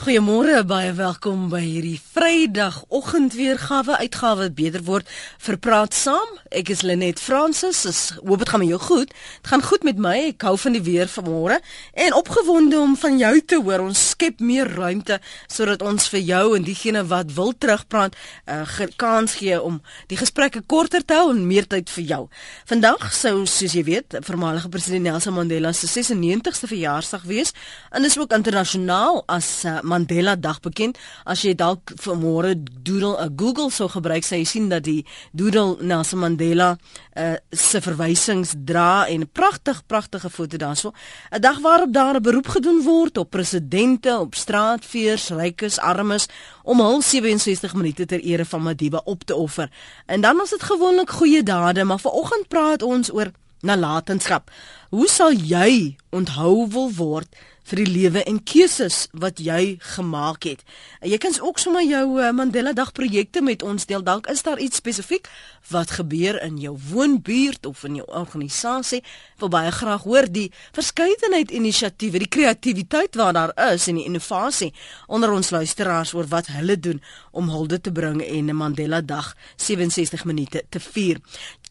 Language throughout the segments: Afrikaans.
Goeiemôre, baie welkom by hierdie Vrydagoggend weergawe uitgawe beter word vir praat saam. Ek is Lenet Fransis. Is hoop dit gaan met jou goed. Dit gaan goed met my. Ek hou van die weer vanmôre en opgewonde om van jou te hoor. Ons skep meer ruimte sodat ons vir jou en diegene wat wil terugpraat 'n uh, kans gee om die gesprekke korter te hou en meer tyd vir jou. Vandag sou soos jy weet, voormalige president Nelson Mandela se 96ste verjaarsdag wees en dis ook internasionaal as uh, Mandela Dag bekend. As jy dalk vanmôre doodle 'n Google sou gebruik, sou jy sien dat die doodle Nelson Mandela uh, se verwysings dra en pragtig pragtige foto daarso. 'n Dag waarop daar 'n beroep gedoen word op presidente, op straatveers, rykes, armes om hul 67 minute ter ere van Madiba op te offer. En dan is dit gewoonlik goeie dade, maar vanoggend praat ons oor nalatenskap. Hoe sal jy onthou wil word? Vir die lewe en keuses wat jy gemaak het. Jy kan ook sommer jou eh, Mandela Dag projekte met ons deel. Dalk is daar iets spesifiek wat gebeur in jou woonbuurt of in jou organisasie. Ek wil baie graag hoor die verskeidenheid inisiatiewe, die kreatiwiteit wat daar is en die innovasie onder ons luisteraars oor wat hulle doen om hulde te bring en 'n Mandela Dag 67 minute te vier.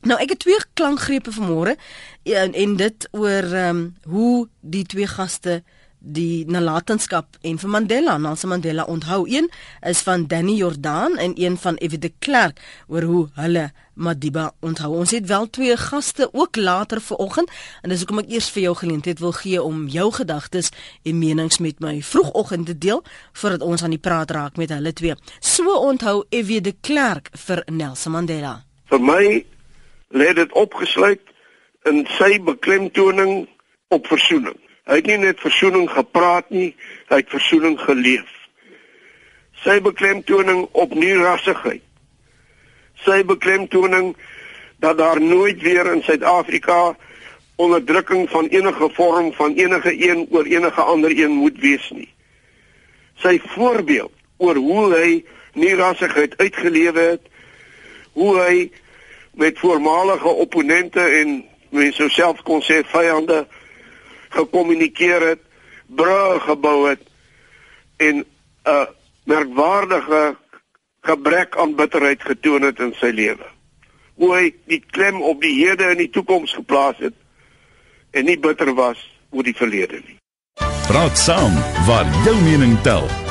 Nou ek het twee klankgrepe vanmôre en, en dit oor ehm um, hoe die twee gaste die nalatenskap en vir Mandela, Nelson Mandela onthou. Een is van Danny Jordan en een van Evie de Klerk oor hoe hulle Madiba onthou. Ons het wel twee gaste ook later vanoggend en dis hoekom ek eers vir jou geleentheid wil gee om jou gedagtes en menings met my vroegoggend te deel voordat ons aan die praat raak met hulle twee. So onthou Evie de Klerk vir Nelson Mandela. Vir my lê dit opgesluit in sy beklemtoning op versoening. Hy het nie net versoening gepraat nie, hy het versoening geleef. Sy beklemtoning op nie-rassigheid. Sy beklemtoning dat daar nooit weer in Suid-Afrika onderdrukking van enige vorm van enige een oor enige ander een moet wees nie. Sy voorbeeld oor hoe hy nie-rassigheid uitgelewe het, hoe hy met voormalige opponente en mense self kon sê vyande gekommunikeer het, brûe gebou het en 'n uh, merkwaardige gebrek aan bitterheid getoon het in sy lewe. Hoe hy die klem op die hede en die toekoms geplaas het en nie bitter was oor die verlede nie. Praat saam waar jou mening tel.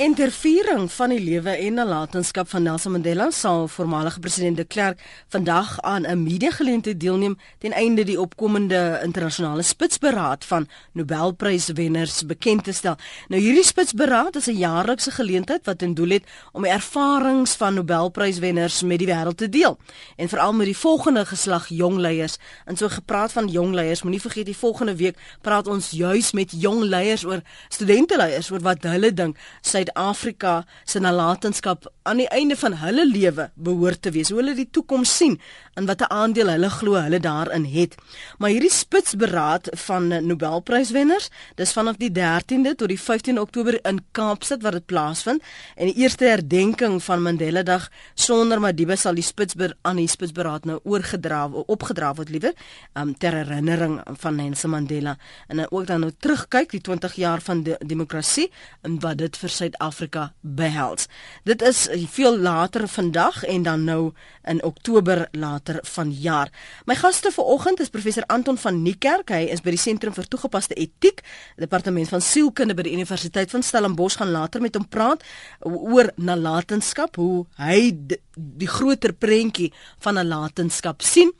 En ter viering van die lewe en nalatenskap van Nelson Mandela sal voormalige president de Klerk vandag aan 'n media-geleentheid deelneem ten einde die opkomende internasionale spitsberaad van Nobelpryswenners bekend te stel. Nou hierdie spitsberaad is 'n jaarlikse geleentheid wat ten doel het om die ervarings van Nobelpryswenners met die wêreld te deel en veral met die volgende geslag jong leiers. En so gepraat van jong leiers, moenie vergeet die volgende week praat ons juis met jong leiers oor studente leiers oor wat hulle dink sy Suid-Afrika se nalatenskap aan die einde van hulle lewe behoort te wees. Hoe hulle die toekoms sien en watter aandeel hulle glo hulle daarin het. Maar hierdie spitsberaad van Nobelpryswenners, dis vanaf die 13de tot die 15de Oktober in Kaapstad waar dit plaasvind en die eerste herdenking van Mandela Dag sonder Madiba sal die spitsber aan die spitsberaad nou oorgedra opgedra word liewe um, ter herinnering van Nelson Mandela en ook dan nou terugkyk die 20 jaar van de demokrasie en wat dit vir Suid-Afrika behels. Dit is veel later vandag en dan nou in Oktober later vanjaar. My gaste vanoggend is professor Anton van Niekerk. Hy is by die Sentrum vir Toegepaste Etiek, Departement van Sielkunde by die Universiteit van Stellenbosch gaan later met hom praat oor nalatenskap, hoe hy die groter prentjie van nalatenskap sien.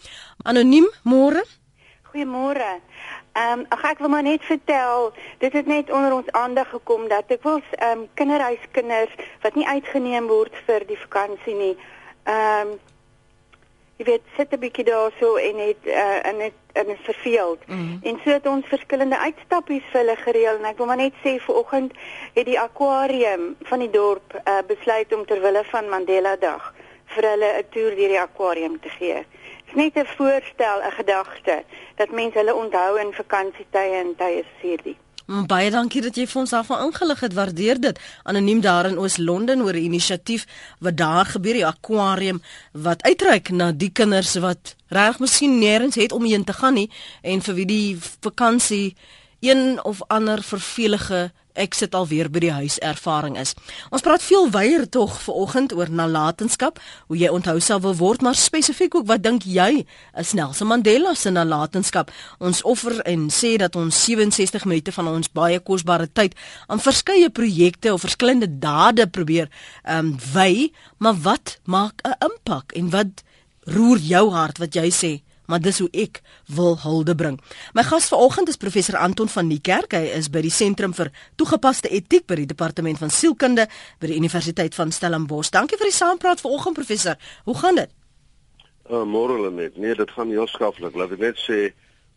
Anoniem, môre. Goeiemôre. Ehm um, ag ek wil maar net vertel, dit het net onder ons aandag gekom dat ek wil ehm um, kinderhuiskinders wat nie uitgeneem word vir die vakansie nie. Ehm um, jy weet sit 'n bietjie daarso en het uh, in het in 'n verveeld. Mm -hmm. En so het ons verskillende uitstappies vir hulle gereël en ek wil maar net sê vanoggend het die akwarium van die dorp uh, besluit om ter wille van Mandela Dag vir hulle 'n toer deur die akwarium te gee net 'n voorstel, 'n gedagte dat mense hulle onthou in vakansietye en tye soos hierdie. Mm, baie dankie dat jy vir ons daarvan ingelig het. Waardeer dit. Anoniem daar in Oos-London oor 'n inisiatief wat daar gebeur, die akwarium wat uitreik na die kinders wat reg miskien nêrens het om heen te gaan nie en vir wie die vakansie een of ander vervelige ek sit alweer by die huis ervaring is. Ons praat veel wyer tog vanoggend oor nalatenskap, hoe jy onthou sal wil word, maar spesifiek ook wat dink jy is Nelson Mandela se nalatenskap? Ons offer en sê dat ons 67 minute van ons baie kosbare tyd aan verskeie projekte of verskillende dade probeer ehm um, wy, maar wat maak 'n impak en wat roer jou hart wat jy sê? Maar dis hoe ek wil hulde bring. My gas vanoggend is professor Anton van die Kerk. Hy is by die Sentrum vir Toegepaste Etiek by die Departement van Sielkunde by die Universiteit van Stellenbosch. Dankie vir die saampraat vanoggend professor. Hoe gaan dit? Uh, Môre net. Nee, dit gaan heel skaflik. Laat ek net sê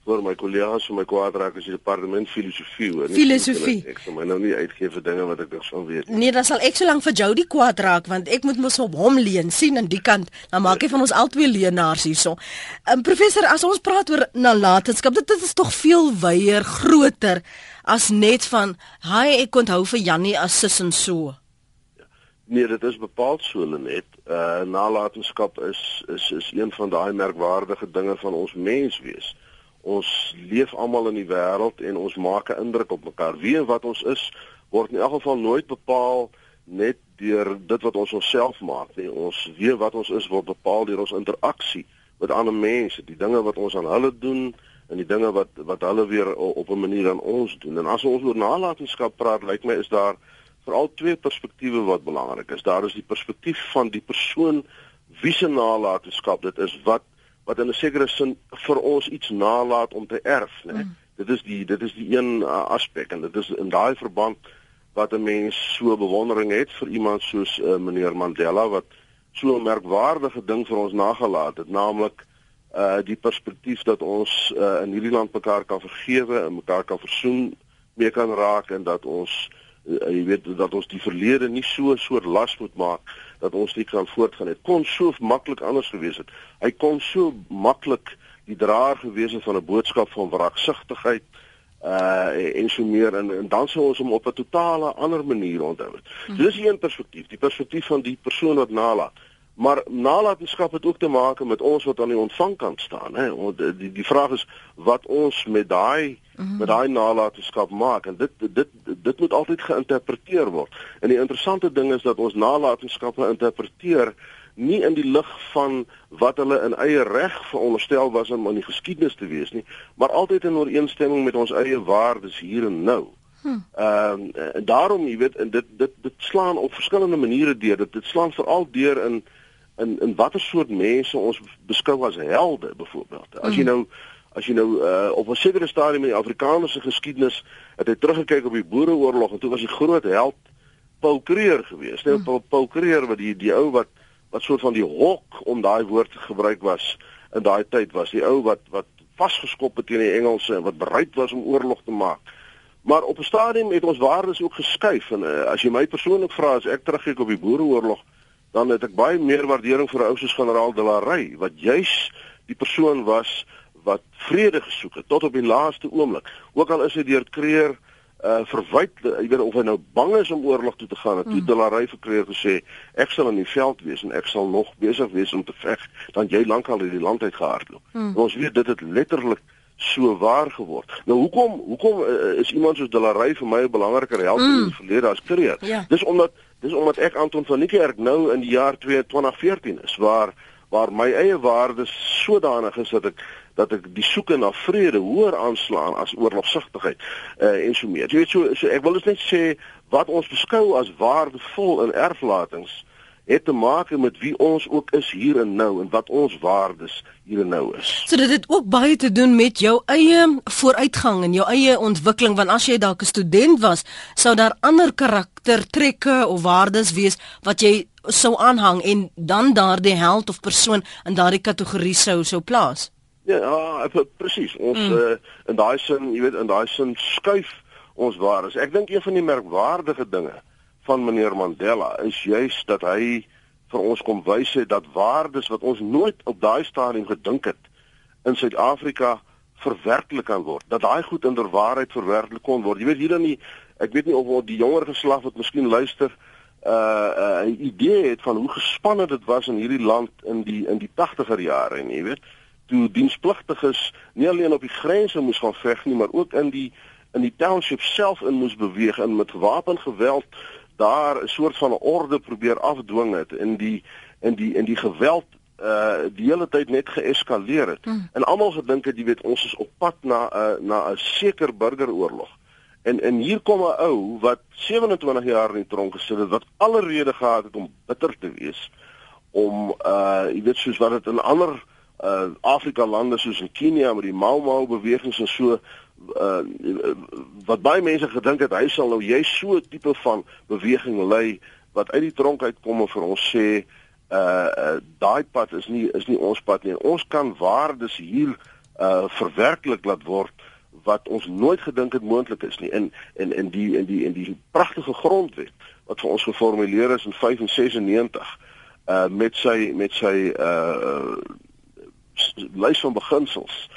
vir my kollegas vir my kwadrak as die departement filosofie hoor. Filosofie. Ek sal my nou nie uitgee vir dinge wat ek nog sal weet nie. Nee, dan sal ek so lank vir Jody kwadrak want ek moet mos op hom leen sien aan die kant. Dan maak hy van ons albei leenaars hierso. Um, professor, as ons praat oor nalatenskap, dit, dit is tog veel wyeer, groter as net van hy ek onthou vir Jannie as sis en so. Nee, dit is bepaald so net. Uh nalatenskap is is is een van daai merkwaardige dinge van ons menswees ons leef almal in die wêreld en ons maak 'n indruk op mekaar. Wie en wat ons is word in elk geval nooit bepaal net deur dit wat ons onsself maak nie. Ons weet wat ons is word bepaal deur ons interaksie met ander mense, die dinge wat ons aan hulle doen en die dinge wat wat hulle weer op 'n manier aan ons doen. En as ons oor nalatenskap praat, lyk my is daar veral twee perspektiewe wat belangrik is. Daar is die perspektief van die persoon wie se nalatenskap dit is wat wat in 'n sekere sin vir ons iets nalat om te erf, né? Mm. Dit is die dit is die een uh, aspek en dit is in daai verband wat 'n mens so bewondering het vir iemand soos uh, meneer Mandela wat so 'n merkwaardige ding vir ons nagelaat het, naamlik uh die perspektief dat ons uh, in hierdie land mekaar kan vergewe en mekaar kan versoen, mee kan raak en dat ons uh, jy weet dat ons die verlede nie so 'n soort las moet maak dat ons nie kan voortgaan het. Kon so maklik anders gewees het. Hy kon so maklik die draer gewees het van 'n boodskap van wraaksigtigheid uh en so meer en, en dan sou ons hom op 'n totale ander manier onthou het. So dis een perspektief, die perspektief van die persoon wat nalat. Maar nalatenskap het ook te maak met ons wat aan die ontvangkant staan, hè. Die die vraag is wat ons met daai mm -hmm. met daai nalatenskap maak en dit dit dit moet altyd geïnterpreteer word. En die interessante ding is dat ons nalatenskappe interpreteer nie in die lig van wat hulle in eie reg veronderstel was om in die geskiedenis te wees nie, maar altyd in ooreenstemming met ons eie waardes hier en nou. Hm. Ehm um, en daarom jy weet en dit dit dit slaan op verskillende maniere deur. Dit dit slaan veral deur in in in watter soort mense ons beskou as helde byvoorbeeld. As jy mm. nou as jy nou uh, op 'n sekere stadium in die Afrikaanse geskiedenis het hy teruggekyk op die Boereoorlog en toe was hy groot held Paul Kreer geweest. Nou Paul, Paul Kreer wat die die ou wat wat soort van die hok om daai woord te gebruik was in daai tyd was die ou wat wat vasgeskop het teen die Engelse en wat bereid was om oorlog te maak. Maar op 'n stadium het ons waardes ook geskuif en uh, as jy my persoonlik vra as ek terugkyk op die Boereoorlog dan het ek baie meer waardering vir 'n ou soos generaal De la Rey wat juis die persoon was wat vrede gesoek het tot op die laaste oomblik. Ook al is hy deur Kreer uh verwyd, jy weet of hy nou bang is om oorlog toe te gaan, het mm. De la Rey vir Kreer gesê ek sal in die veld wees en ek sal nog besig wees om te veg dan jy lankal uit die land uit gehardloop. Mm. Ons weet dit het letterlik so waar geword. Nou hoekom hoekom uh, is iemand soos De la Rey vir my 'n belangriker held mm. in die verlede as Kreer? Ja. Dis omdat Dis omdat ek Anton van Niekerk nou in die jaar 2014 is waar waar my eie waardes sodanig is dat ek dat ek die soeke na vrede hoër aanslaan as oorlogsigtigheid uh, en so meer. Jy weet so, so ek wil net sê wat ons beskou as waardevol in erflatings het te maak met wie ons ook is hier en nou en wat ons waardes hier en nou is. So dit het ook baie te doen met jou eie vooruitgang en jou eie ontwikkeling want as jy dalk 'n student was, sou daar ander karaktertrekke of waardes wees wat jy sou aanhang en dan daardie held of persoon in daardie kategorie sou sou plaas. Ja, ja presies. Ons mm. uh, in daai sin, jy weet, in daai sin skuif ons waardes. Ek dink een van die merkwaardige dinge van meneer Mandela is juis dat hy vir ons kom wys het dat waardes wat ons nooit op daai stadium gedink het in Suid-Afrika verwerklik kan word. Dat daai goed in der waarheid verwerklik kon word. Jy weet hier dan nie ek weet nie of die jonger geslag wat miskien luister uh 'n uh, idee het van hoe gespanne dit was in hierdie land in die in die 80er jare en jy weet toe dienspligtiges nie alleen op die grense moes gaan veg nie maar ook in die in die township self in moes beweeg en met wapengeweld daar 'n soort van orde probeer afdwing het in die in die in die geweld uh die hele tyd net geeskaleer het. Hmm. En almal gedink het jy weet ons is op pad na 'n uh, na 'n seker burgeroorlog. En en hier kom 'n ou wat 27 jaar in die tronk gesit het wat alle rede gehad het om bitter te wees om uh jy weet soos wat dit in ander uh Afrika lande soos in Kenia met die Mau Mau bewegings en so uh wat baie mense gedink het hy sal nou jy so tipe van beweging lei wat uit die tronk uitkom en vir ons sê uh, uh daai pad is nie is nie ons pad nie. Ons kan waardes hier uh verwerklik laat word wat ons nooit gedink het moontlik is nie. In in in die in die in die pragtige grondwet wat vir ons geformuleer is in 95 uh met sy met sy uh lys van beginsels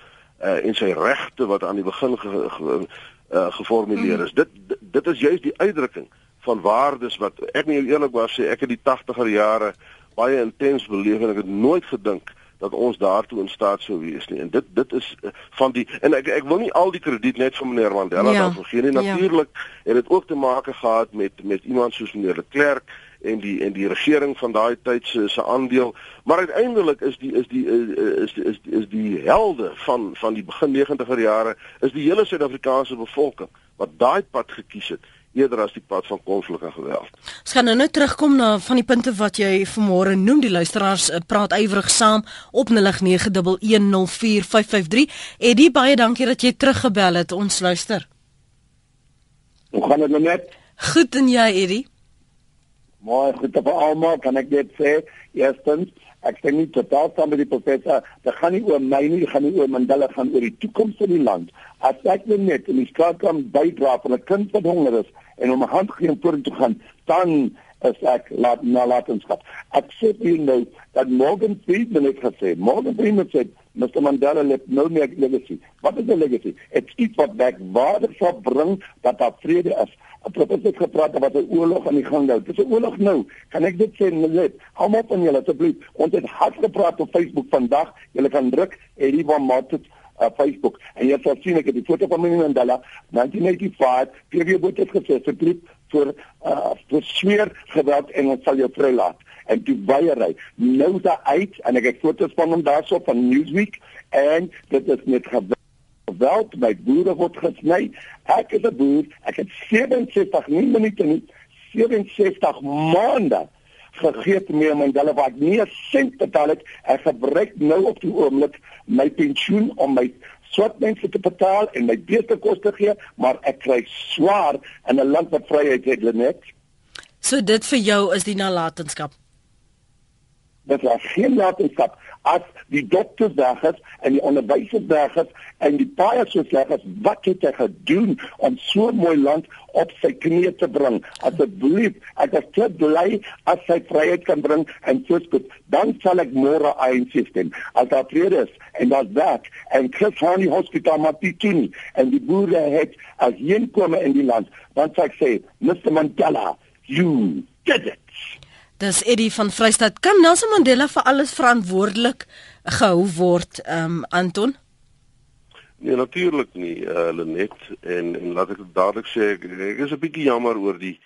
uh en sy regte wat aan die begin ge, ge, uh, geformuleer is. Mm. Dit dit is juist die uitdrukking van waardes wat ek nie eerlikwaar sê ek het die 80er jare baie intens beleef en ek het nooit gedink dat ons daartoe in staat sou wees nie. En dit dit is uh, van die en ek ek wil nie al die krediet net vir meneer Mandela ja. daarvoor gee nie. Ja. Natuurlik ja. het dit ook te maak gehad met met iemand soos meneer de Klerk en die en die regering van daai tyd se se aandeel maar uiteindelik is die is die is die, is die, is die helde van van die begin 90er jare is die hele Suid-Afrikaanse bevolking wat daai pad gekies het eerder as die pad van konflik en geweld. Ons gaan nou net terugkom na van die punte wat jy vanmôre noem. Die luisteraars eh, praat ywerig saam op 0891104553. Eddie, baie dankie dat jy teruggebel het. Ons luister. Hoe gaan dit nou net? Goed en jy, Eddie? Mooi, goed op almal, kan ek net sê, eerstens, ek sê nie totaal saam met die professor, dit gaan nie oor my nie, dit gaan nie oor Mandela gaan oor die toekoms van die land. As ek net in die straat kan bydra van 'n kind wat honger is en om 'n hand gee om vorentoe te gaan, dan is ek laat nalatenskap. Ek sê vir jou nou dat Morgan Freeman het gesê, Morgan Freeman sê Mr. Mandela left no legacy. Wat is 'n legacy? It's iets wat back waarde sal bring dat daar vrede is. Professor het gepraat oor 'n oorlog aan die gang nou. Dis 'n oorlog nou. Kan ek dit sê net? Hou op van julle asseblief. Ons het hard gepraat op Facebook vandag. Julle kan druk Eddie van Martin uh, Facebook en jy sal sien ek het die foto van meneer Mandela 1985 PV boet het gesê asseblief vir uh, vir sweer geweld en ons sal jou vrylaat en toe weier hy. Nou is hy uit en ek het foto's van hom daarso van Newsweek en dit is net geweld by boere word gesny. Ek is 'n boer. Ek het 67 nie minute nie 67 maande gegee te meer Mandela wat nie 'n sent betaal het. Ek gebruik nou op die oomblik my pensioen om my swart mense te betaal en my beeste kos te gee, maar ek kry swaar in 'n land wat vryheid het, Lenet. So dit vir jou is die nalatenskap dat daar geen latenskap as die dokters weg is en die onderwysers weg is en die paie so sleg is wat het hy gedoen om so mooi land op sy knieë te bring? Asseblief ek is te bly as hy vryheid kan bring en soos goed. Dan sal ek môre ANC stem. As daar vrede is en daar's werk en Chris Hani Hospitaal Mapitini en die boere het as heenkome in die land sê ek sê Mr Mandela you did it Dis Eddie van Vryheid. Kan Nelson Mandela vir alles verantwoordelik gehou word, ehm um, Anton? Nee, natuurlik nie, uh, Lenet en en laat ek dadelik sê ek, ek is 'n bietjie jammer oor die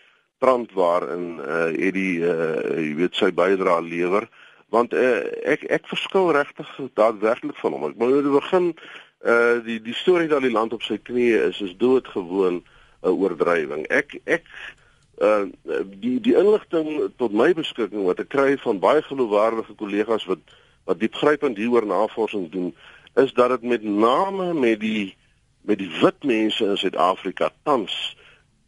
trant waarin uh, Eddie uh, jy weet sy bydrae lewer want uh, ek ek verskil regtig daadwerklik van hom. Ek moet nou begin uh die die storie dat die land op sy knieë is is doodgewoon 'n oordrywing. Ek ek uh die die inligting tot my beskikking wat ek kry van baie geloofwaardige kollegas wat wat diepgrypend hieroor navorsing doen is dat dit met name met die met die wit mense in Suid-Afrika tans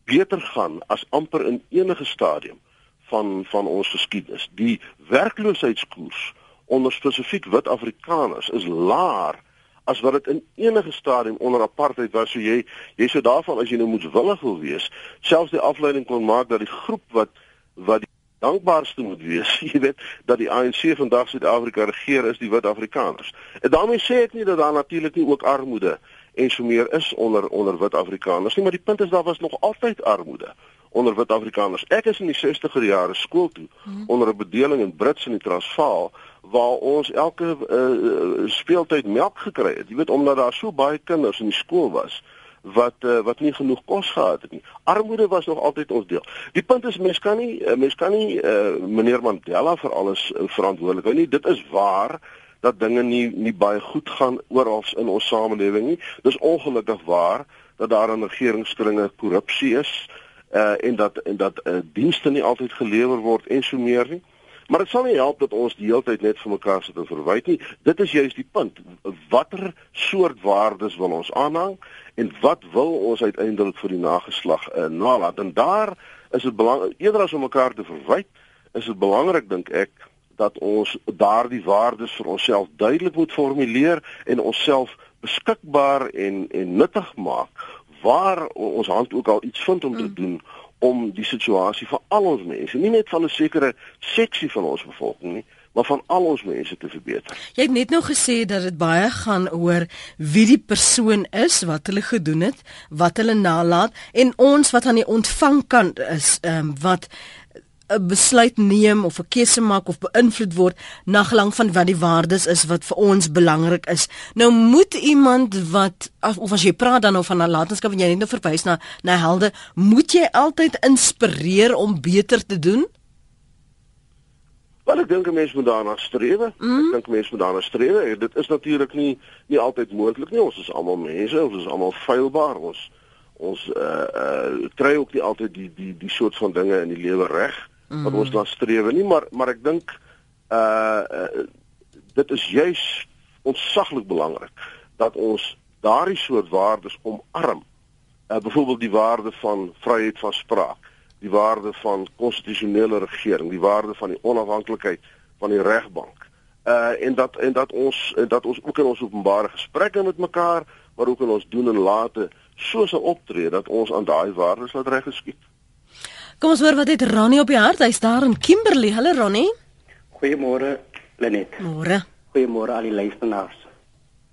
beter gaan as amper in enige stadium van van ons geskiedenis. Die werkloosheidskoers onder spesifiek wit Afrikaners is laer as wat dit in enige stadium onder apartheid was, so jy jy sou daarvan as jy nou moetswillig wil wees, selfs die afleiding kon maak dat die groep wat wat die dankbaarste moet wees, jy weet, dat die ANC vandag Suid-Afrika regeer is die wit Afrikaners. En daarmee sê ek nie dat daar natuurlik nie ook armoede en so meer is onder onder wit Afrikaners nie, maar die punt is daar was nog altyd armoede onder wit Afrikaners. Ek is in die 60er jare skool toe hmm. onder 'n bedeling in Brits in die Transvaal waar ons elke uh, speeltyd melk gekry het. Jy weet omdat daar so baie kinders in die skool was wat uh, wat nie genoeg kos gehad het nie. Armoede was nog altyd ons deel. Die punt is mens kan nie uh, mens kan nie uh, meneer Mandela vir alles uh, verantwoordelik hou nie. Dit is waar dat dinge nie nie baie goed gaan oral in ons samelewing nie. Dis ongelukkig waar dat daar in regeringskringe korrupsie is uh en dat en dat uh, dienste nie altyd gelewer word en so meer nie. Maar dit sal nie help dat ons die hele tyd net vir mekaar sit en verwyd nie. Dit is juist die punt. Watter soort waardes wil ons aanhang en wat wil ons uiteindelik vir die nageslag uh, nalat? En daar is dit belangrik eerder as om mekaar te verwyd, is dit belangrik dink ek dat ons daardie waardes vir onsself duidelik moet formuleer en onsself beskikbaar en en nuttig maak waar ons hand ook al iets vind om te mm. doen om die situasie vir al ons mense, nie net van 'n sekere seksie van ons bevolking nie, maar van al ons mense te verbeter. Jy het net nou gesê dat dit baie gaan oor wie die persoon is, wat hulle gedoen het, wat hulle nalat en ons wat aan die ontvangkant is, ehm um, wat 'n besluit neem of 'n keuse maak of beïnvloed word na gelang van wat die waardes is wat vir ons belangrik is. Nou moet iemand wat of as jy praat dan of van nalatenskap en jy net nou verwys na na helde, moet jy altyd inspireer om beter te doen? Wel ek dink 'n mens moet daarna streef. Mm. Ek dink mense moet daarna streef. Dit is natuurlik nie nie altyd moontlik nie. Ons is almal mense, ons is almal feilbaar. Ons ons uh uh kry ook nie altyd die die die soort van dinge in die lewe reg mm. wat ons dan streef nie, maar maar ek dink uh, uh dit is juis ontsaglik belangrik dat ons daardie soort waardes omarm. Uh byvoorbeeld die waarde van vryheid van spraak, die waarde van konstitusionele regering, die waarde van die onafhanklikheid van die regbank. Uh en dat en dat ons en dat ons ook in ons openbare gesprekke met mekaar, maar ook in ons doen en late so sou optree dat ons aan daai waardes laat reg geskied. Kom ons hoor wat het Ronnie op die hart. Hy's daar in Kimberley. Hallo Ronnie. Goeiemôre Lenet. Môre. Goeiemôre al die luisteraars.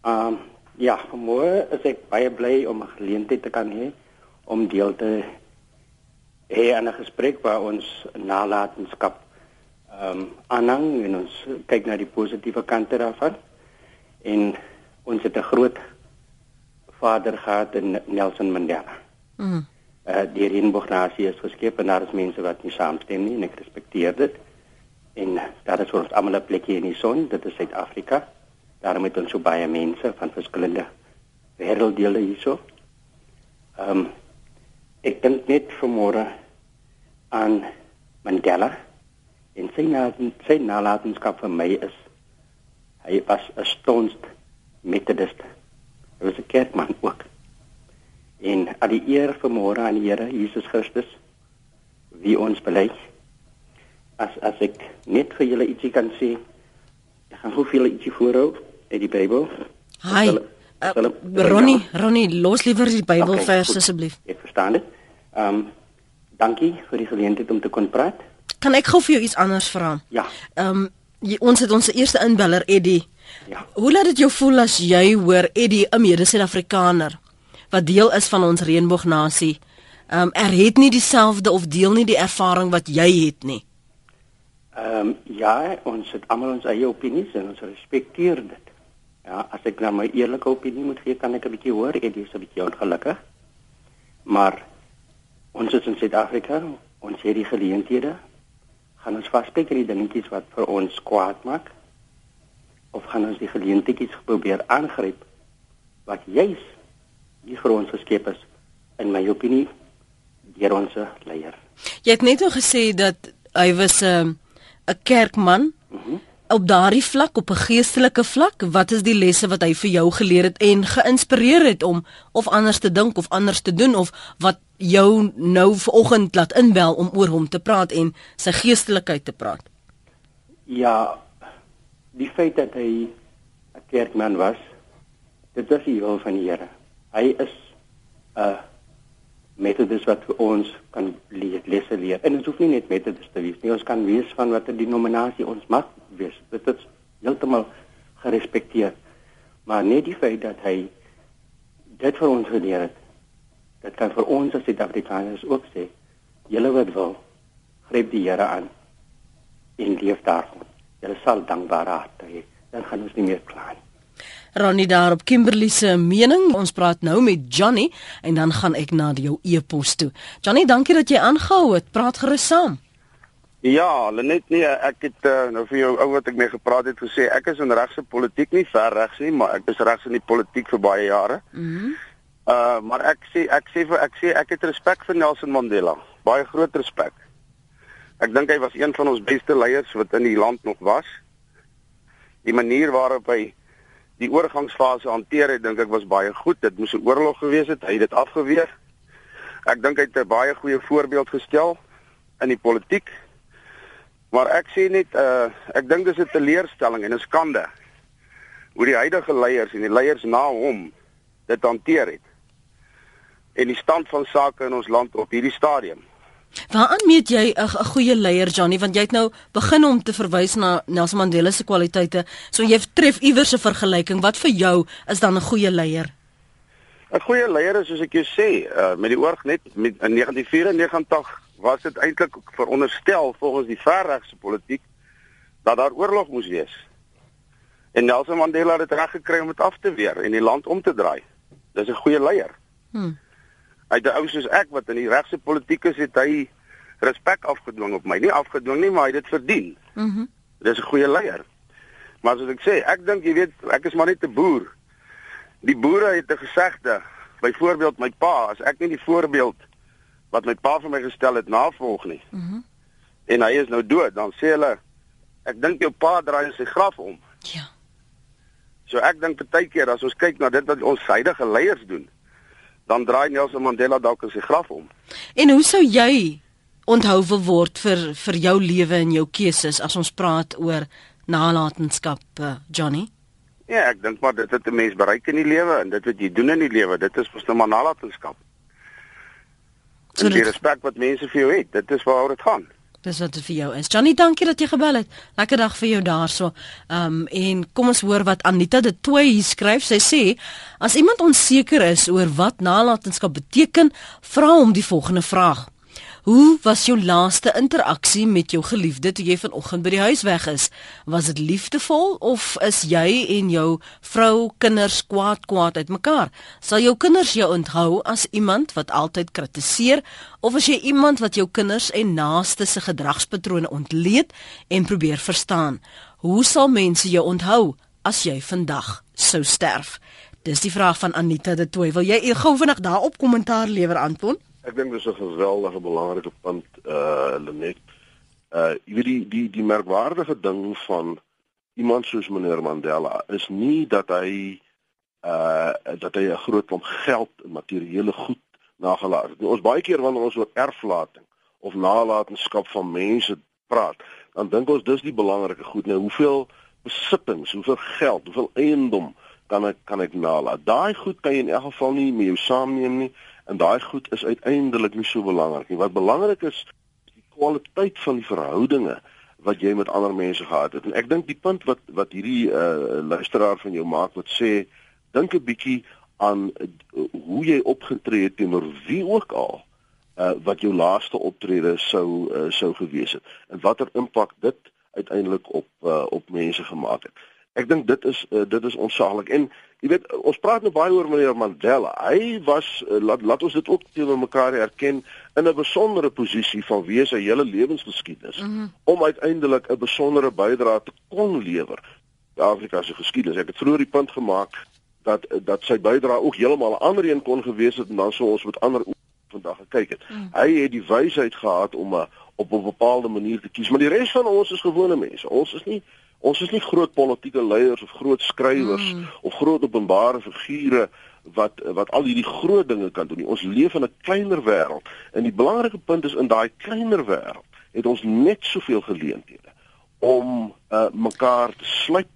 Um ja, môre is ek baie bly om 'n geleentheid te kan hê om deel te hê aan 'n gesprek waar ons nalatenskap um aanhang en ons kyk na die positiewe kante daarvan. En ons het 'n groot vader gehad in Nelson Mandela. Mm uh, die reënboognasie is geskep en daar is mense wat nie saamstem nie en ek respekteer dit. En uh, daar is ons almal 'n plekjie in die son, dit is Suid-Afrika. Daarom het ons so baie mense van verskillende wêrelddele hierso. Ehm um, ek dink net vanmôre aan Mandela en sy na sy nalatenskap vir my is hy was 'n stonst metodist. Hy was 'n kerkman ook. En al die eer vanmôre aan die Here Jesus Christus wie ons bely. As as ek net vir julle ietsie kan sê, ek gaan hoeveel ietsie voorhou uit die Bybel. Hi. Uh, Ronnie, Ronnie, los liewer die Bybelvers okay, asseblief. Ek verstaan dit. Ehm um, dankie vir die geleentheid om te kon praat. Kan ek gou vir jou iets anders vra? Ja. Ehm um, ons het ons eerste inbeller Eddie. Ja. Hoe laat dit jou voel as jy hoor Eddie, 'n mede-Suid-Afrikaner? Wat deel is van ons reënboognasie, ehm um, er het nie dieselfde of deel nie die ervaring wat jy het nie. Ehm um, ja, ons het almal ons eie opinies en ons respekteer dit. Ja, as ek nou my eerlike opinie moet gee, kan ek 'n bietjie hoor, dit is 'n bietjie ongelukkig. Maar ons is in Suid-Afrika, ons het die geleenthede gaan ons vaskyk in die dingetjies wat vir ons kwaad maak of gaan ons die geleentheidjies probeer aangryp wat juis nie vir ons geskep is in my opinie deur ons leier. Jy het net nou gesê dat hy was 'n um, 'n kerkman. Mm -hmm. Op daardie vlak op 'n geestelike vlak, wat is die lesse wat hy vir jou geleer het en geïnspireer het om of anders te dink of anders te doen of wat jou nou vanoggend laat inbel om oor hom te praat en sy geestelikheid te praat? Ja, die feit dat hy 'n kerkman was, dit was die wil van die Here hy is 'n metodus wat vir ons kan leer lesse leer. En dit hoef nie net metodus te wees nie. Ons kan wees van watter denominasie ons mag wees. Dit is heeltemal gerespekteer. Maar net die feit dat hy dit vir ons geleer het, dit kan vir ons as Suid-Afrikaners ook sê, julle wat wil, gryp die Here aan en leef daarvan. Julle sal dankbaar raak. Dan gaan ons nie meer kla nie. Ronnie daar op Kimberley se mening. Ons praat nou met Johnny en dan gaan ek na jou e-pos toe. Johnny, dankie dat jy aangehou het. Praat gerus saam. Ja, net nee, ek het uh, nou vir jou ou wat ek mee gepraat het gesê ek is in regse politiek nie ver regs nie, maar ek is regs in die politiek vir baie jare. Mhm. Mm uh maar ek sê ek sê vir ek sê ek het respek vir Nelson Mandela. Baie groot respek. Ek dink hy was een van ons beste leiers wat in die land nog was. Die manier waarop hy die oorgangsfase hanteer het, dink ek was baie goed. Dit moes 'n oorlog gewees het. Hy het dit afgeweer. Ek dink hy het 'n baie goeie voorbeeld gestel in die politiek. Maar ek sê net uh ek dink dis 'n teleurstelling en 'n skande hoe die huidige leiers en die leiers na hom dit hanteer het. En die stand van sake in ons land op hierdie stadium. Waaraan meet jy 'n goeie leier Johnny want jy het nou begin om te verwys na Nelson Mandela se kwaliteite. So jy tref iewers 'n vergelyking. Wat vir jou is dan 'n goeie leier? 'n Goeie leier is soos ek jou sê, uh, met die oorg net met in 1994 was dit eintlik veronderstel volgens die verregse politiek dat daar oorlog moes wees. En Nelson Mandela het dit reg gekry om dit af te weer en die land om te draai. Dis 'n goeie leier. Hmm uit 'n ou soos ek wat in die regse politiek is, het hy respek afgedwing op my. Nie afgedwing nie, maar hy het dit verdien. Mhm. Mm Dis 'n goeie leier. Maar soos ek sê, ek dink jy weet, ek is maar net 'n boer. Die boere het 'n gesegde, byvoorbeeld my pa, as ek nie die voorbeeld wat my pa vir my gestel het navolg nie. Mhm. Mm en hy is nou dood, dan sê hulle ek dink jou pa draai sy graf om. Ja. So ek dink baie keer as ons kyk na dit wat ons huidige leiers doen, dan draai Nelson Mandela dalk in sy graf om. En hoe sou jy onthou word vir vir jou lewe en jou keuses as ons praat oor nalatenskap, uh, Johnny? Ja, ek dink maar dit het 'n mens bereik in die lewe en dit wat jy doen in die lewe, dit is mos nou maar nalatenskap. So die respek wat mense vir jou het, dit is waaroor dit gaan. Dis wat dit vir jou is. Johnny, dankie dat jy gebel het. Lekker dag vir jou daarso. Ehm um, en kom ons hoor wat Anita de Toey hier skryf. Sy sê as iemand onseker is oor wat nalatenskap beteken, vra hom die volgende vraag: Hoe was jou laaste interaksie met jou geliefde toe jy vanoggend by die huis weg is? Was dit liefdevol of is jy en jou vrou, kinders kwaad kwaad uitmekaar? Sal jou kinders jou onthou as iemand wat altyd kritiseer of as jy iemand wat jou kinders en naaste se gedragspatrone ontleed en probeer verstaan? Hoe sal mense jou onthou as jy vandag sou sterf? Dis die vraag van Anita de Toey. Wil jy gou vinnig daarop kommentaar lewer Anton? Ek dink dis 'n geweldige belangrike punt uh Lenet. Uh jy weet die die die merkwaardige ding van iemand soos meneer Mandela is nie dat hy uh dat hy 'n groot klomp geld en materiële goed nagelaat het. Ons baie keer wanneer ons oor erflating of nalatenskap van mense praat, dan dink ons dis die belangrike goed. Nou hoeveel besittings, hoeveel geld, hoeveel eiendom kan ek kan ek nalat? Daai goed kan jy in elk geval nie met jou saamneem nie en daai goed is uiteindelik nie so belangrik nie. Wat belangrik is, is die kwaliteit van die verhoudinge wat jy met ander mense gehad het. En ek dink die punt wat wat hierdie uh luisteraar van jou maak wat sê dink 'n bietjie aan uh, hoe jy opgetree het teenoor wie ook al uh wat jou laaste optrede sou uh, sou gewees het en watter impak dit uiteindelik op uh, op mense gemaak het. Ek dink dit is uh, dit is onsaaglik en jy weet ons praat nou baie oor meneer Mandela. Hy was uh, laat laat ons dit ook teenoor mekaar erken in 'n besondere posisie van wie sy hele lewensgeskiedenis mm -hmm. om uiteindelik 'n besondere bydrae te kon lewer aan Afrika se geskiedenis. Ek het vroeër die punt gemaak dat dat sy bydrae ook heeltemal 'n ander een kon gewees het en dan sou ons met ander vandag gekyk het. Mm. Hy het die wysheid gehad om 'n op 'n bepaalde manier te kies, maar die res van ons is gewone mense. Ons is nie Ons is nie groot politieke leiers of groot skrywers mm. of groot openbare figure wat wat al hierdie groot dinge kan doen nie. Ons leef in 'n kleiner wêreld en die belangrike punt is in daai kleiner wêreld het ons net soveel geleenthede om uh, mekaar te sluit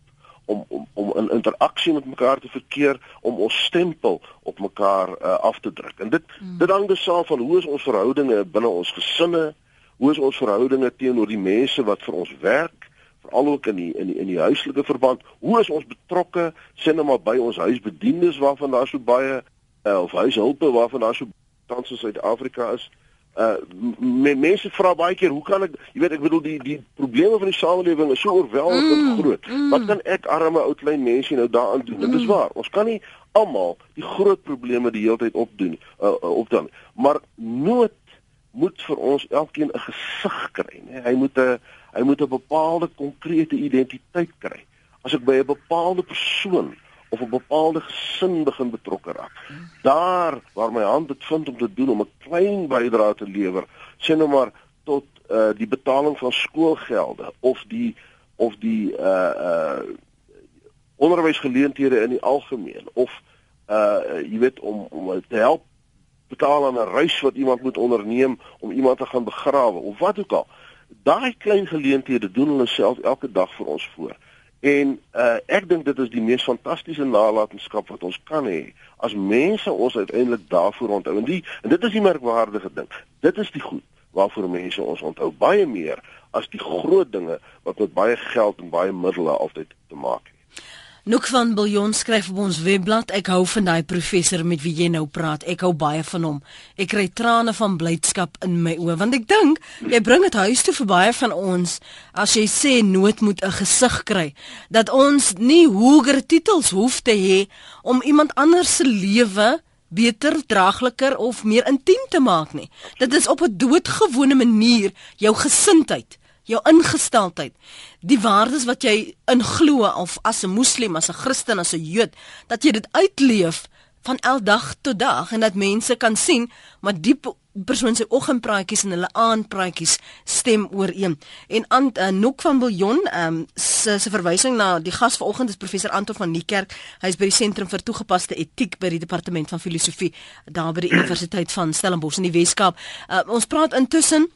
om om om in interaksie met mekaar te verkeer om ons stempel op mekaar uh, af te druk. En dit mm. dit hang dus saam van hoe is ons verhoudinge binne ons gesinne? Hoe is ons verhoudinge teenoor die mense wat vir ons werk? Veral ook in die in die in die huislike verband. Hoe is ons betrokke maar by ons huisbedienis waarvan daar so baie uh, of huishulpe waarvan daar so tans in Suid-Afrika is. Uh me, mense vra baie keer, hoe kan ek, jy weet ek bedoel die die probleme van die samelewing is so oorweldigend Mm, groot. mm. Wat kan ek arme ou klein mense nou daaraan doen? Dit is waar. Ons kan nie almal die groot probleme die hele tyd opdoen uh, uh, opdan. Maar nood moet vir ons elkeen 'n gesig kry, né? Hy moet 'n hy moet 'n bepaalde konkrete identiteit kry. As ek by 'n bepaalde persoon of 'n bepaalde gesin begin betrokke raak, daar waar my hand dit vind om te doen om 'n klein bydrae te lewer, sê nou maar tot uh die betaling van skoolgelde of die of die uh uh onderwysgeleenthede in die algemeen of uh jy weet om om te help betaal aan 'n reis wat iemand moet onderneem om iemand te gaan begrawe of wat ook al. Daai klein geleenthede doen hulle self elke dag vir ons voor. En uh ek dink dit is die mees fantastiese nalatenskap wat ons kan hê as mense ons uiteindelik daarvoor onthou. En die en dit is die merkwaardige ding. Dit is die goed waarvoor mense ons onthou baie meer as die groot dinge wat met baie geld en baie middele altyd te maak het. Noek van Biljon skryf op ons webblad ek hou van daai professor met wie jy nou praat. Ek hou baie van hom. Ek kry trane van blydskap in my oë want ek dink jy bring dit huis toe vir baie van ons as jy sê nood moet 'n gesig kry dat ons nie hoër titels hoef te hê om iemand anders se lewe beter, draagliker of meer intiem te maak nie. Dit is op 'n doodgewone manier jou gesindheid jou ingesteldheid, die waardes wat jy inglo of as 'n moslim, as 'n Christen, as 'n Jood, dat jy dit uitleef van eldag tot dag en dat mense kan sien maar die persoon se oggendpraatjies en hulle aandpraatjies stem ooreen. En aan uh, Nok van Biljon, ehm um, se se verwysing na die gas vanoggend is professor Anton van Niekerk. Hy is by die sentrum vir toegepaste etiek by die departement van filosofie daar by die Universiteit van Stellenbosch in die Weskaap. Uh, ons praat intussen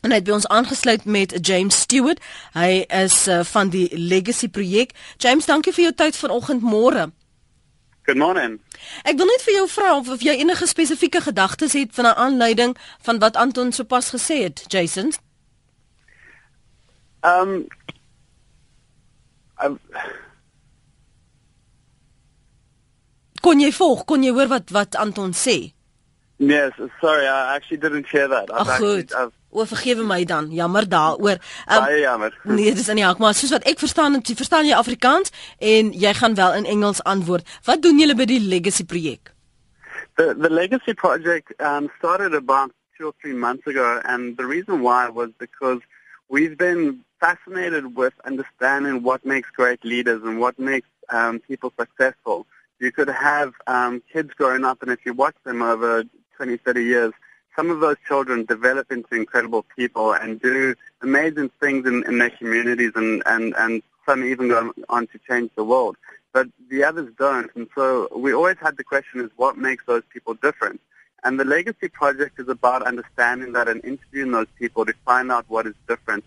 En hy het by ons aangesluit met James Stewart. Hy is uh, van die Legacy projek. James, dankie vir jou tyd vanoggend môre. Good morning. Ek wil net vir jou vra of, of jy enige spesifieke gedagtes het van 'n aanleiding van wat Anton sopas gesê het, Jason. Um um Kon jy volg? Kon jy hoor wat wat Anton sê? Yes, sorry, I actually didn't hear that. Ag goed. I've, O, vergewe my dan. Jammer daaroor. Um, baie jammer. Nee, dis in die hak, maar soos wat ek verstaan, jy verstaan jy Afrikaans en jy gaan wel in Engels antwoord. Wat doen julle by die Legacy projek? The the Legacy project um started about 2 or 3 months ago and the reason why was because we've been fascinated with understanding what makes great leaders and what makes um people successful. You could have um kids growing up and if you watch them over 20 30 years some of those children develop into incredible people and do amazing things in, in their communities and, and, and some even go on to change the world. But the others don't. And so we always had the question is what makes those people different? And the Legacy Project is about understanding that and interviewing those people to find out what is different.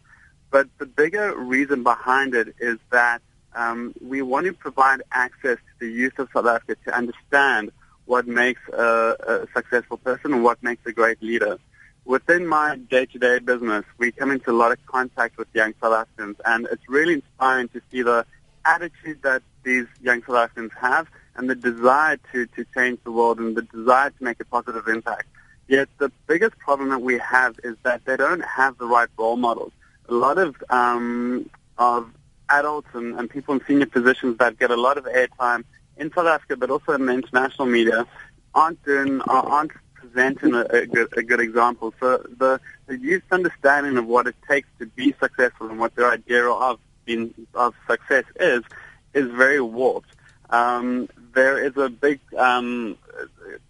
But the bigger reason behind it is that um, we want to provide access to the youth of South Africa to understand what makes a, a successful person and what makes a great leader. Within my day-to-day business, we come into a lot of contact with young South Africans, and it's really inspiring to see the attitude that these young South Africans have and the desire to, to change the world and the desire to make a positive impact. Yet the biggest problem that we have is that they don't have the right role models. A lot of um, of adults and, and people in senior positions that get a lot of airtime in South Africa, but also in the international media, aren't doing, aren't presenting a, a, good, a good example. So the, the youth understanding of what it takes to be successful and what their idea of being of success is, is very warped. Um, there is a big um,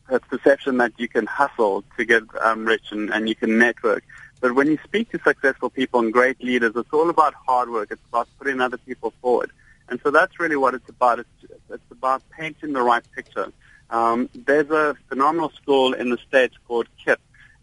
a perception that you can hustle to get um, rich and, and you can network. But when you speak to successful people and great leaders, it's all about hard work. It's about putting other people forward. And so that's really what it's about. It's, it's about painting the right picture. Um, there's a phenomenal school in the States called KIP,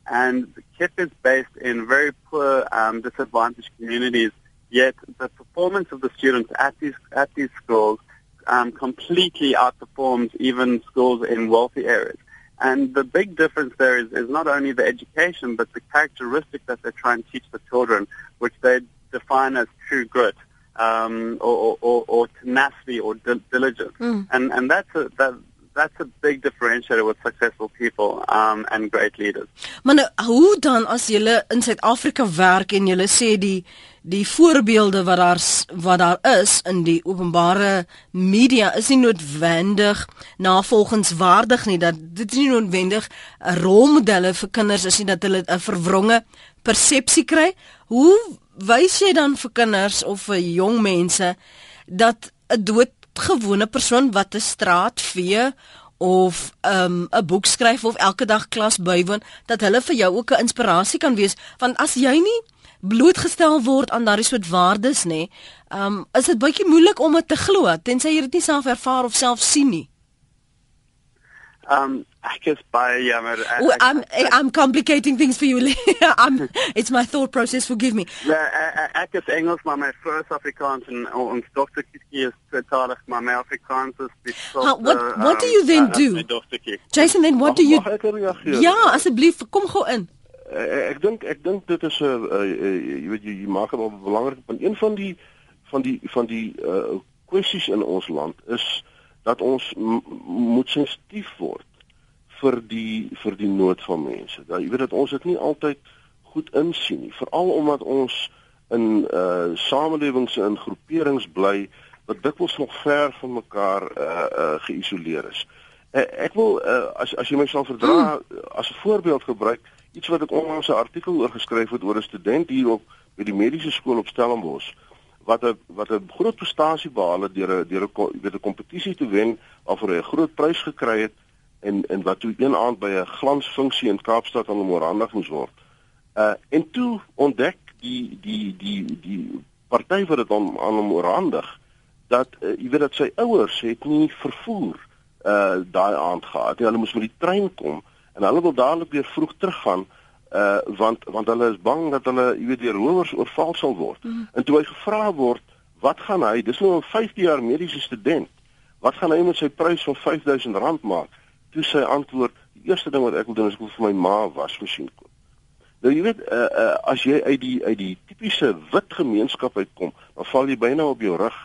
and KIP is based in very poor, um, disadvantaged communities, yet the performance of the students at these, at these schools um, completely outperforms even schools in wealthy areas. And the big difference there is, is not only the education, but the characteristic that they try and teach the children, which they define as true grit um, or, or, or tenacity or di- diligence. Mm. And, and that's a, that, that's a big differentiator with successful people um, and great leaders. Maar nou, hoe dan as jy in Suid-Afrika werk en jy sê die die voorbeelde wat daar wat daar is in die openbare media is nie noodwendig navolgenswaardig nie dat dit nie noodwendig rolmodelle vir kinders is nie dat hulle 'n verwronge persepsie kry hoe wys jy dan vir kinders of vir jong mense dat 'n doodgewone persoon wat 'n straat vee of 'n um, boek skryf of elke dag klas bywoon dat hulle vir jou ook 'n inspirasie kan wees want as jy nie blootgestel word aan daardie soort waardes nê, um is dit baie moeilik om dit te glo tensy jy dit nie self ervaar of self sien nie. Um ek is baie jammer. Oh, I'm I'm complicating things for you. I'm it's my thought process forgive me. Ja, ek is Engels maar my first Afrikaans en ons Kiski is tweetalig maar my Afrikaans is beslis. What what do you then do? Jason then what do you Ja, asseblief kom gou in. Ek dink ek dink dit is 'n jy weet jy, maak dit op belangrik van een van die van die van die uh, kwessies in ons land is dat ons moet sensitief word vir die vir die nood van mense. Dat jy weet dat ons dit nie altyd goed insien nie, veral omdat ons in uh samelewings en groeperings bly wat dikwels nog ver van mekaar uh uh geïsoleer is. Uh, ek wil uh, as as jy my sal verdra hmm. as 'n voorbeeld gebruik iets wat ek onlangs 'n artikel oor geskryf het oor 'n student hier op by die mediese skool op Stellenbosch wat 'n wat 'n groot prestasie behaal het deur 'n deur 'n weet 'n kompetisie te wen waarvoor hy 'n groot prys gekry het en en wat toe een aand by 'n glansfunksie in Kaapstad aan hom oorhandig moes word. Uh en toe ontdek die die die die party wat dit aan aan hom oorhandig dat uh, jy weet dat sy ouers het nie vervoer uh daai aand gehad. Hulle moes met die trein kom en hulle wil dadelik weer vroeg teruggaan uh want want hulle is bang dat hulle jy weet deur rowers oorval sal word. Mm. En toe hy gevra word, wat gaan hy? Dis nou 'n 50 jaar mediese student. Wat gaan hy met sy prys van R5000 maak? Toe sy antwoord, die eerste ding wat ek wil doen is ek wil vir my ma wasmasjien koop. Nou jy weet uh, uh as jy uit die uit die tipiese wit gemeenskap uitkom, dan val jy byna op jou rug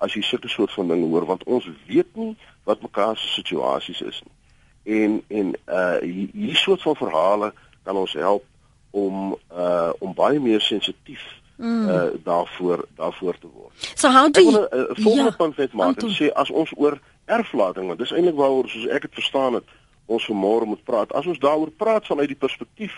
as jy sulke soort van dinge hoor want ons weet nie wat mekaar se situasies is nie en en uh hierdie soort van verhale kan ons help om uh om baie meer sensitief mm. uh daarvoor daarvoor te word. So how do you 'n volgende ja, punt net maak en sê as ons oor erflating want dis eintlik waaroor soos ek dit verstaan het ons vanmôre moet praat. As ons daaroor praat vanuit die perspektief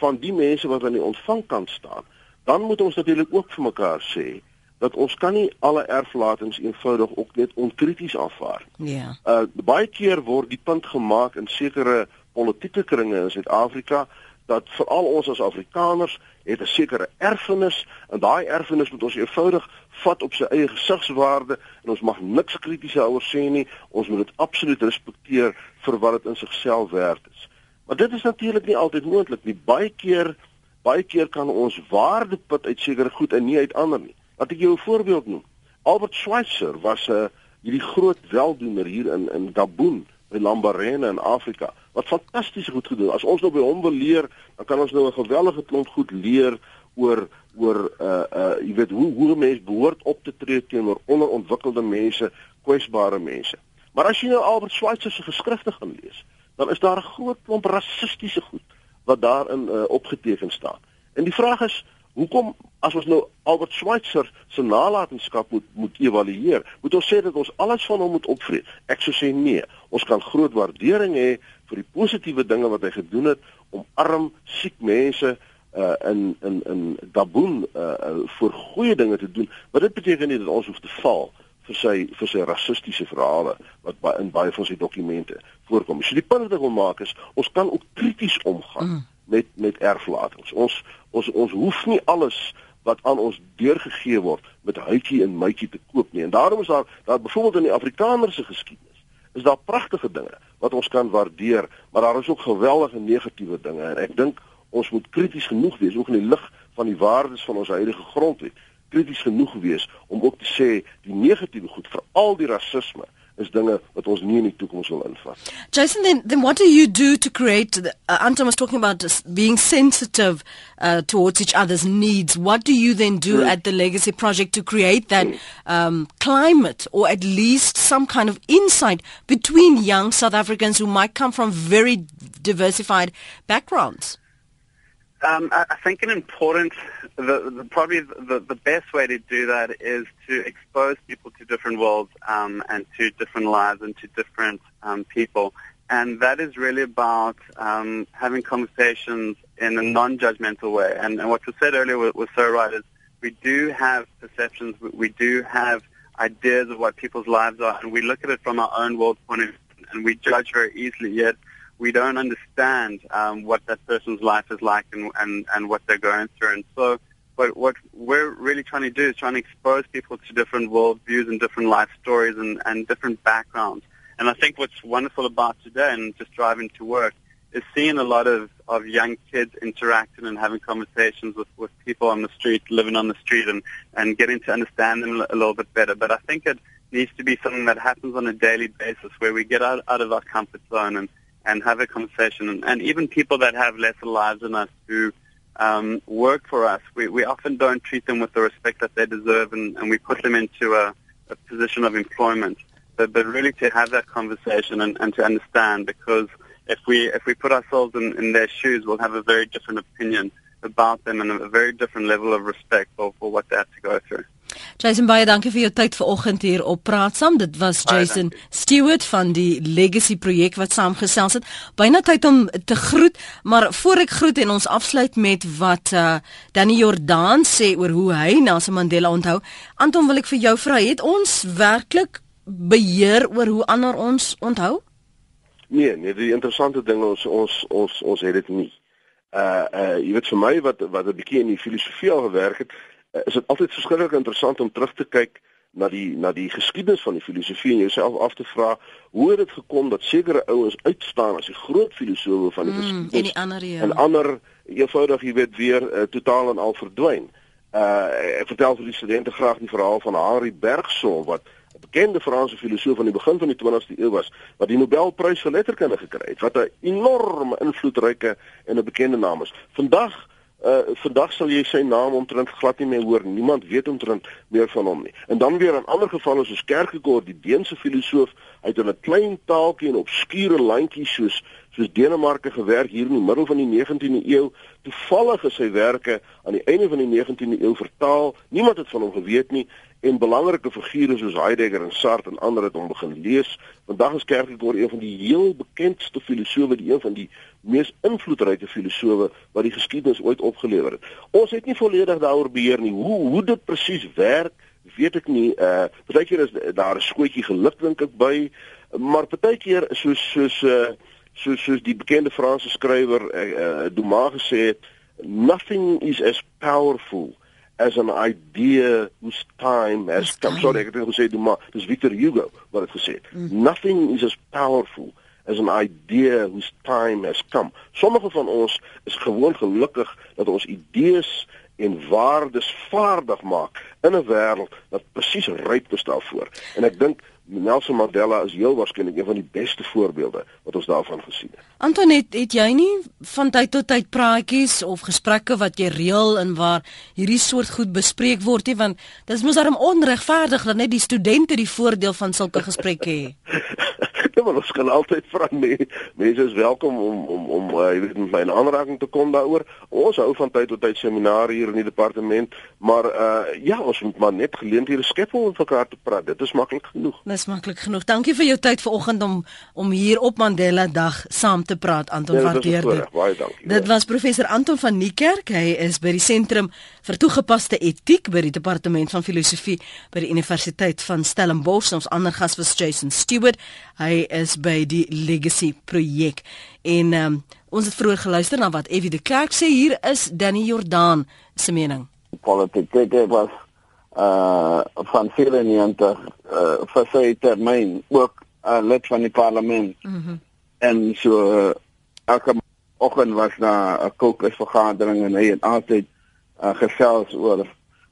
van die mense wat aan die ontvangkant staan, dan moet ons natuurlik ook vir mekaar sê dat ons kan nie alle erflatings eenvoudig ook net onkrities aanvaar. Ja. Uh baie keer word die punt gemaak in sekere politieke kringe in Suid-Afrika dat veral ons as Afrikaners het 'n sekere erfenis en daai erfenis moet ons eenvoudig vat op sy eie gesigswaarde en ons mag niks krities daaroor sê nie. Ons moet dit absoluut respekteer vir wat dit in sigself werd is. Maar dit is natuurlik nie altyd moontlik nie. Baie keer baie keer kan ons waarde put uit sekere goed en nie uit ander nie. Laat ek jou 'n voorbeeld noem. Albert Schweitzer was 'n uh, hierdie groot weldoener hier in in Gabon by Lambarene in Afrika. Wat fantasties goed gedoen. As ons nou by hom wil leer, dan kan ons nou 'n gewellige klomp goed leer oor oor uh uh jy weet hoe hoe mense behoort op te tree teenoor onderontwikkelde mense, kwesbare mense. Maar as jy nou Albert Schweitzer se geskrifte gaan lees, dan is daar 'n groot klomp rassistiese goed wat daarin uh, opgeteken staan. En die vraag is, Hoekom as ons nou Albert Schweitzer se nalatenskap moet moet evalueer, moet ons sê dat ons alles van hom moet opvreet? Ek sou sê nee. Ons kan groot waardering hê vir die positiewe dinge wat hy gedoen het om arm, siek mense uh in in in Gabon uh, uh vir goeie dinge te doen. Maar dit beteken nie dat ons hoef te val vir sy vir sy rassistiese verhale wat by, in baie van sy dokumente voorkom. So die punt wat ek wil maak is ons kan ook krities omgaan. Mm met met erflatings. Ons ons ons hoef nie alles wat aan ons deurgegee word met huitjie en mytjie te koop nie. En daarom is daar daar byvoorbeeld in die Afrikanerse geskiedenis is daar pragtige dinge wat ons kan waardeer, maar daar is ook geweldige negatiewe dinge en ek dink ons moet krities genoeg wees ook in die lig van die waardes van ons huidige grondwet krities genoeg wees om ook te sê die negatiewe goed veral die rasisme is dinge wat ons nie in die toekoms wil invat. Jason, then, then what do you do to create? The, uh, Anton was talking about being sensitive uh, towards each other's needs. What do you then do mm. at the Legacy Project to create that um, climate, or at least some kind of insight between young South Africans who might come from very diversified backgrounds? Um, I, think an important, the, the, probably the, the best way to do that is to expose people to different worlds um, and to different lives and to different um, people. And that is really about um, having conversations in a non-judgmental way. And, and what was said earlier was, was so right is we do have perceptions, we do have ideas of what people's lives are, and we look at it from our own world point of view, and we judge very easily. Yet we don't understand um, what that person's life is like and, and, and what they're going through. And so what, what we're really trying to do is trying to expose people to different worldviews and different life stories and, and different backgrounds. And I think what's wonderful about today and just driving to work is seeing a lot of, of young kids interacting and having conversations with, with people on the street, living on the street, and, and getting to understand them a little bit better. But I think it needs to be something that happens on a daily basis where we get out, out of our comfort zone and, and have a conversation. And, even people that have lesser lives than us who um, work for us, we, we often don't treat them with the respect that they deserve, and, and we put them into a, a position of employment. But, but really to have that conversation and, and to understand, because if we if we put ourselves in, in their shoes, we'll have a very different opinion about them and a very different level of respect for, for what they have to go through. Jason baie dankie vir jou tyd vanoggend hier op Praat Saam. Dit was Jason Stewart van die Legacy projek wat saamgesels het. Byna tyd om te groet, maar voor ek groet en ons afsluit met wat uh Danny Jordan sê oor hoe hy Nelson Mandela onthou. Anton wil ek vir jou vra, het ons werklik beheer oor hoe ander ons onthou? Nee, nee, die interessante ding ons ons ons ons het dit nie. Uh uh jy weet vir my wat wat 'n bietjie in die filosofie al gewerk het, is dit altyd verskriklik interessant om terug te kyk na die na die geskiedenis van die filosofie en jouself af te vra hoe het dit gekom dat sekere ouens uitstaan as die groot filosowe van die mm, geskiedenis en die ander ja. en ander eenvoudig jy weet weer uh, totaal en al verdwyn. Uh ek vertel vir die studente graag die verhaal van Henri Bergson wat 'n bekende Franse filosoof aan die begin van die 20ste eeu was wat die Nobelprys vir letterkunde gekry het wat 'n enorme invloedryke en 'n bekende naam is. Vandag uh vandag sal jy sy naam omtrent glad nie meer hoor. Niemand weet omtrent meer van hom nie. En dan weer in ander gevalle soos Kierkegaard, die Deense filosoof, hy het in 'n klein taaltjie en obskure landjies soos soos Denemarke gewerk hier in die middel van die 19de eeu. Toevallig is sy werke aan die einde van die 19de eeu vertaal. Niemand het van hom geweet nie en belangrike figure soos Heidegger en Sartre en ander het hom begin lees. Vandag is Kierkegaard een van die heel bekendste filosowe, die een van die mees invloedryke filosowe wat die geskiedenis ooit opgelewer het. Ons het nie volledig daaroor beheer nie. Hoe hoe dit presies werk, weet ek nie. Uh partykeer is daar 'n skootjie geluk dink ek by, maar partykeer soos soos uh soos soos die bekende Franse skrywer uh, uh, Dumas gesê het, nothing is as powerful as an idea whose time has come. Time. Sorry, ek het gesê Dumas, dis Victor Hugo wat het gesê. Mm. Nothing is as powerful as an idea whose time has come. Sommige van ons is gewoon gelukkig dat ons idees en waardes vaardig maak in 'n wêreld wat presies ryp is daarvoor. En ek dink Nelson Mandela is heel waarskynlik een van die beste voorbeelde wat ons daarvan gesien het. Antonet, het jy nie van tyd tot tyd praatjies of gesprekke wat jy reël en waar hierdie soort goed bespreek word nie, want dit is mos darem onregverdig dat net die studente die voordeel van sulke gesprekke het. Ja, maar ons kan altyd vra nee. Mense is welkom om om om uh, jy weet met my in aanraking te kom daaroor. Ons hou van tyd tot tyd seminare hier in die departement, maar uh ja, ons moet maar net geleenthede skep om met mekaar te praat. Dit is maklik genoeg. Dis maklik genoeg. Dankie vir jou tyd vanoggend om om hier op Mandela Dag saam te praat, Anton van der Deur. Baie dankie. Dit was professor Anton van Niekerk. Hy is by die sentrum vir toegepaste etiek by die departement van filosofie by die Universiteit van Stellenbosch. Ons ander gas was Jason Stewart. Hy is by die Legacy projek. En um, ons het vroeër geluister na wat Evie de Klerk sê hier is Danny Jordan se mening. Politiek dit was uh van 94 uh vir sy termyn ook 'n uh, lid van die parlement. Mm en so uh, elke oggend was daar 'n kokesvergadering en hy het altyd uh, gesels oor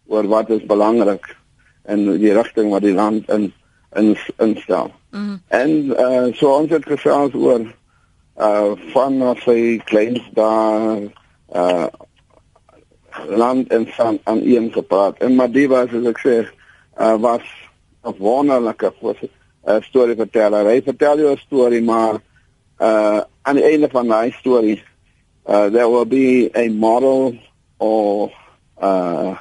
oor wat is belangrik en die rigting wat die land in in instel. Mm. En uh so ons het gesels oor uh van sy kleins daar uh land en van aan een gepraat. En Madiba soos ek sê, uh was 'n wonderlike uh, storie verteller. Hy vertel jou 'n storie maar uh aan die einde van daai storie uh there will be a model or uh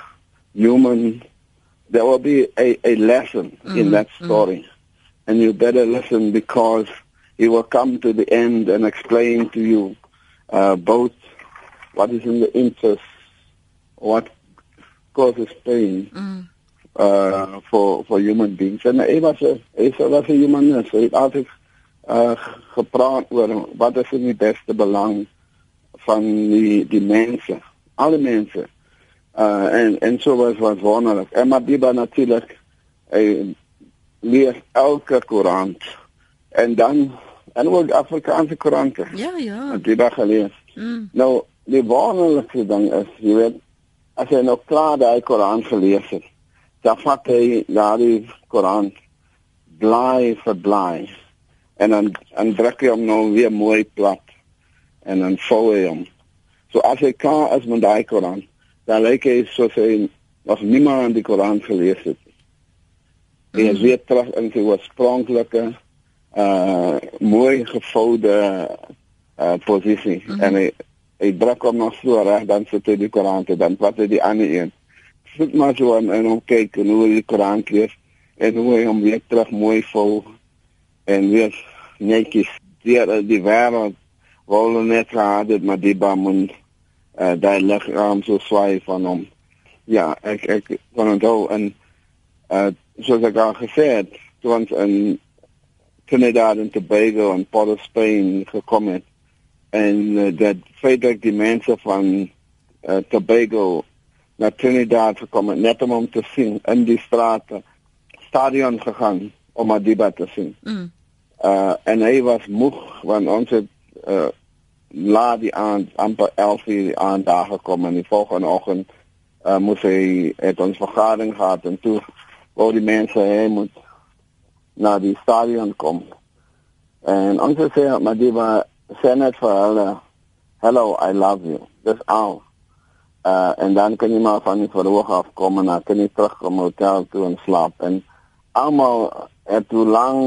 human there will be a a lesson mm, in that story mm. and you better listen because he will come to the end and explain to you uh both what is in the interest what causes pain mm. Uh for for human beings. And hy was 'n hy was 'n human so hy het altyd uh gepraat oor wat is in die beste belang van die die mense alle mense. Uh en en so was wat wonderlik. En Madiba natuurlik hy lees elke koerant. En dan en ook Afrikaanse koerante. Ja ja. Madiba gelees. Mm. nou die wonderlikste ding is jy weet as jy nou klaar daai koerant gelees het dan vat hy daai koerant bly vir bly en dan en druk hy hom nou weer mooi plat en dan vou hy hom. So as hy klaar is met daai Koran, dan lyk hy soos hy nog niemand aan die Koran gelees het. Mm. Hy is weer terug in sy oorspronklike uh mooi gevoude uh posisie mm -hmm. en hy hy druk hom nog so reg dan sit hy die Koran te dan wat hy die ander een. Sit maar so en, en hom hoe hy die Koran lees en hoe hy hom weer terug mooi vou en weer netjies deur die wêreld. Wou net gehad het maar die bamund uh, eh, daai liggaam so swaai van hom. Ja ek ek kon onthou en uh, soos ek al gesê het toe ons in Trinidad en Tobago en Port Spain gekom het. En uh, dat Frederik die mense van uh, Tobago na Trinidad gekom het net om te sien in die strate stadion gegaan om Madiba te sien. Mm. Uh en hy was moeg want ons het uh laat die aand amper 11 uur die aand daar gekom en die volgende oggend uh moes hy het ons vergadering gehad en toe wou die mense hê moet na die stadion kom. En sê maar die was senet vir hulle hello I love you. Dis al. Uh en dan kan jy maar van die verhoog af kom en dan kan jy terug kom hotel toe en slaap. En almal het toe lang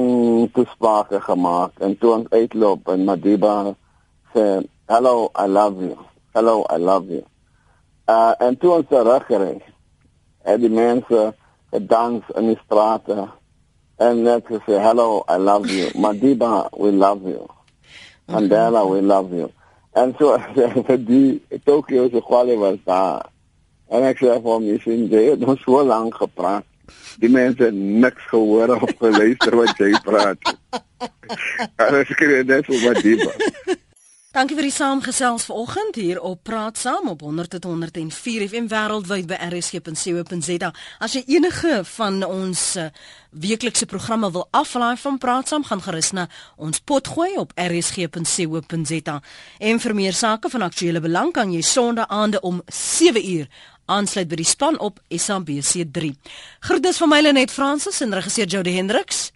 toesprake gemaak en toe ons uitloop en Madiba sê hello I love you. Hello I love you. Uh en toe ons teruggery het die mense gedans in die strate en net gesê hello I love you. Madiba we love you. Mandela we love you en so vir die Tokyo se kwale was daar en ek sê vir hom jy sien jy het ons so lank gepraat die mense niks gehoor of geluister wat jy praat. Alles skielik net so wat diep. Dankie vir die saamgesels vanoggend hier op Praat Saam op 100.104 FM wêreldwyd by rsg.co.za. As jy enige van ons uh, weeklikse programme wil aflaai van Praat Saam, gaan gerus na ons potgooi op rsg.co.za. En vir meer sake van aktuële belang kan jy Sondae aande om 7uur aansluit by die span op SABC3. Groete van my Lenet Fransis en regisseur Jody Hendriks.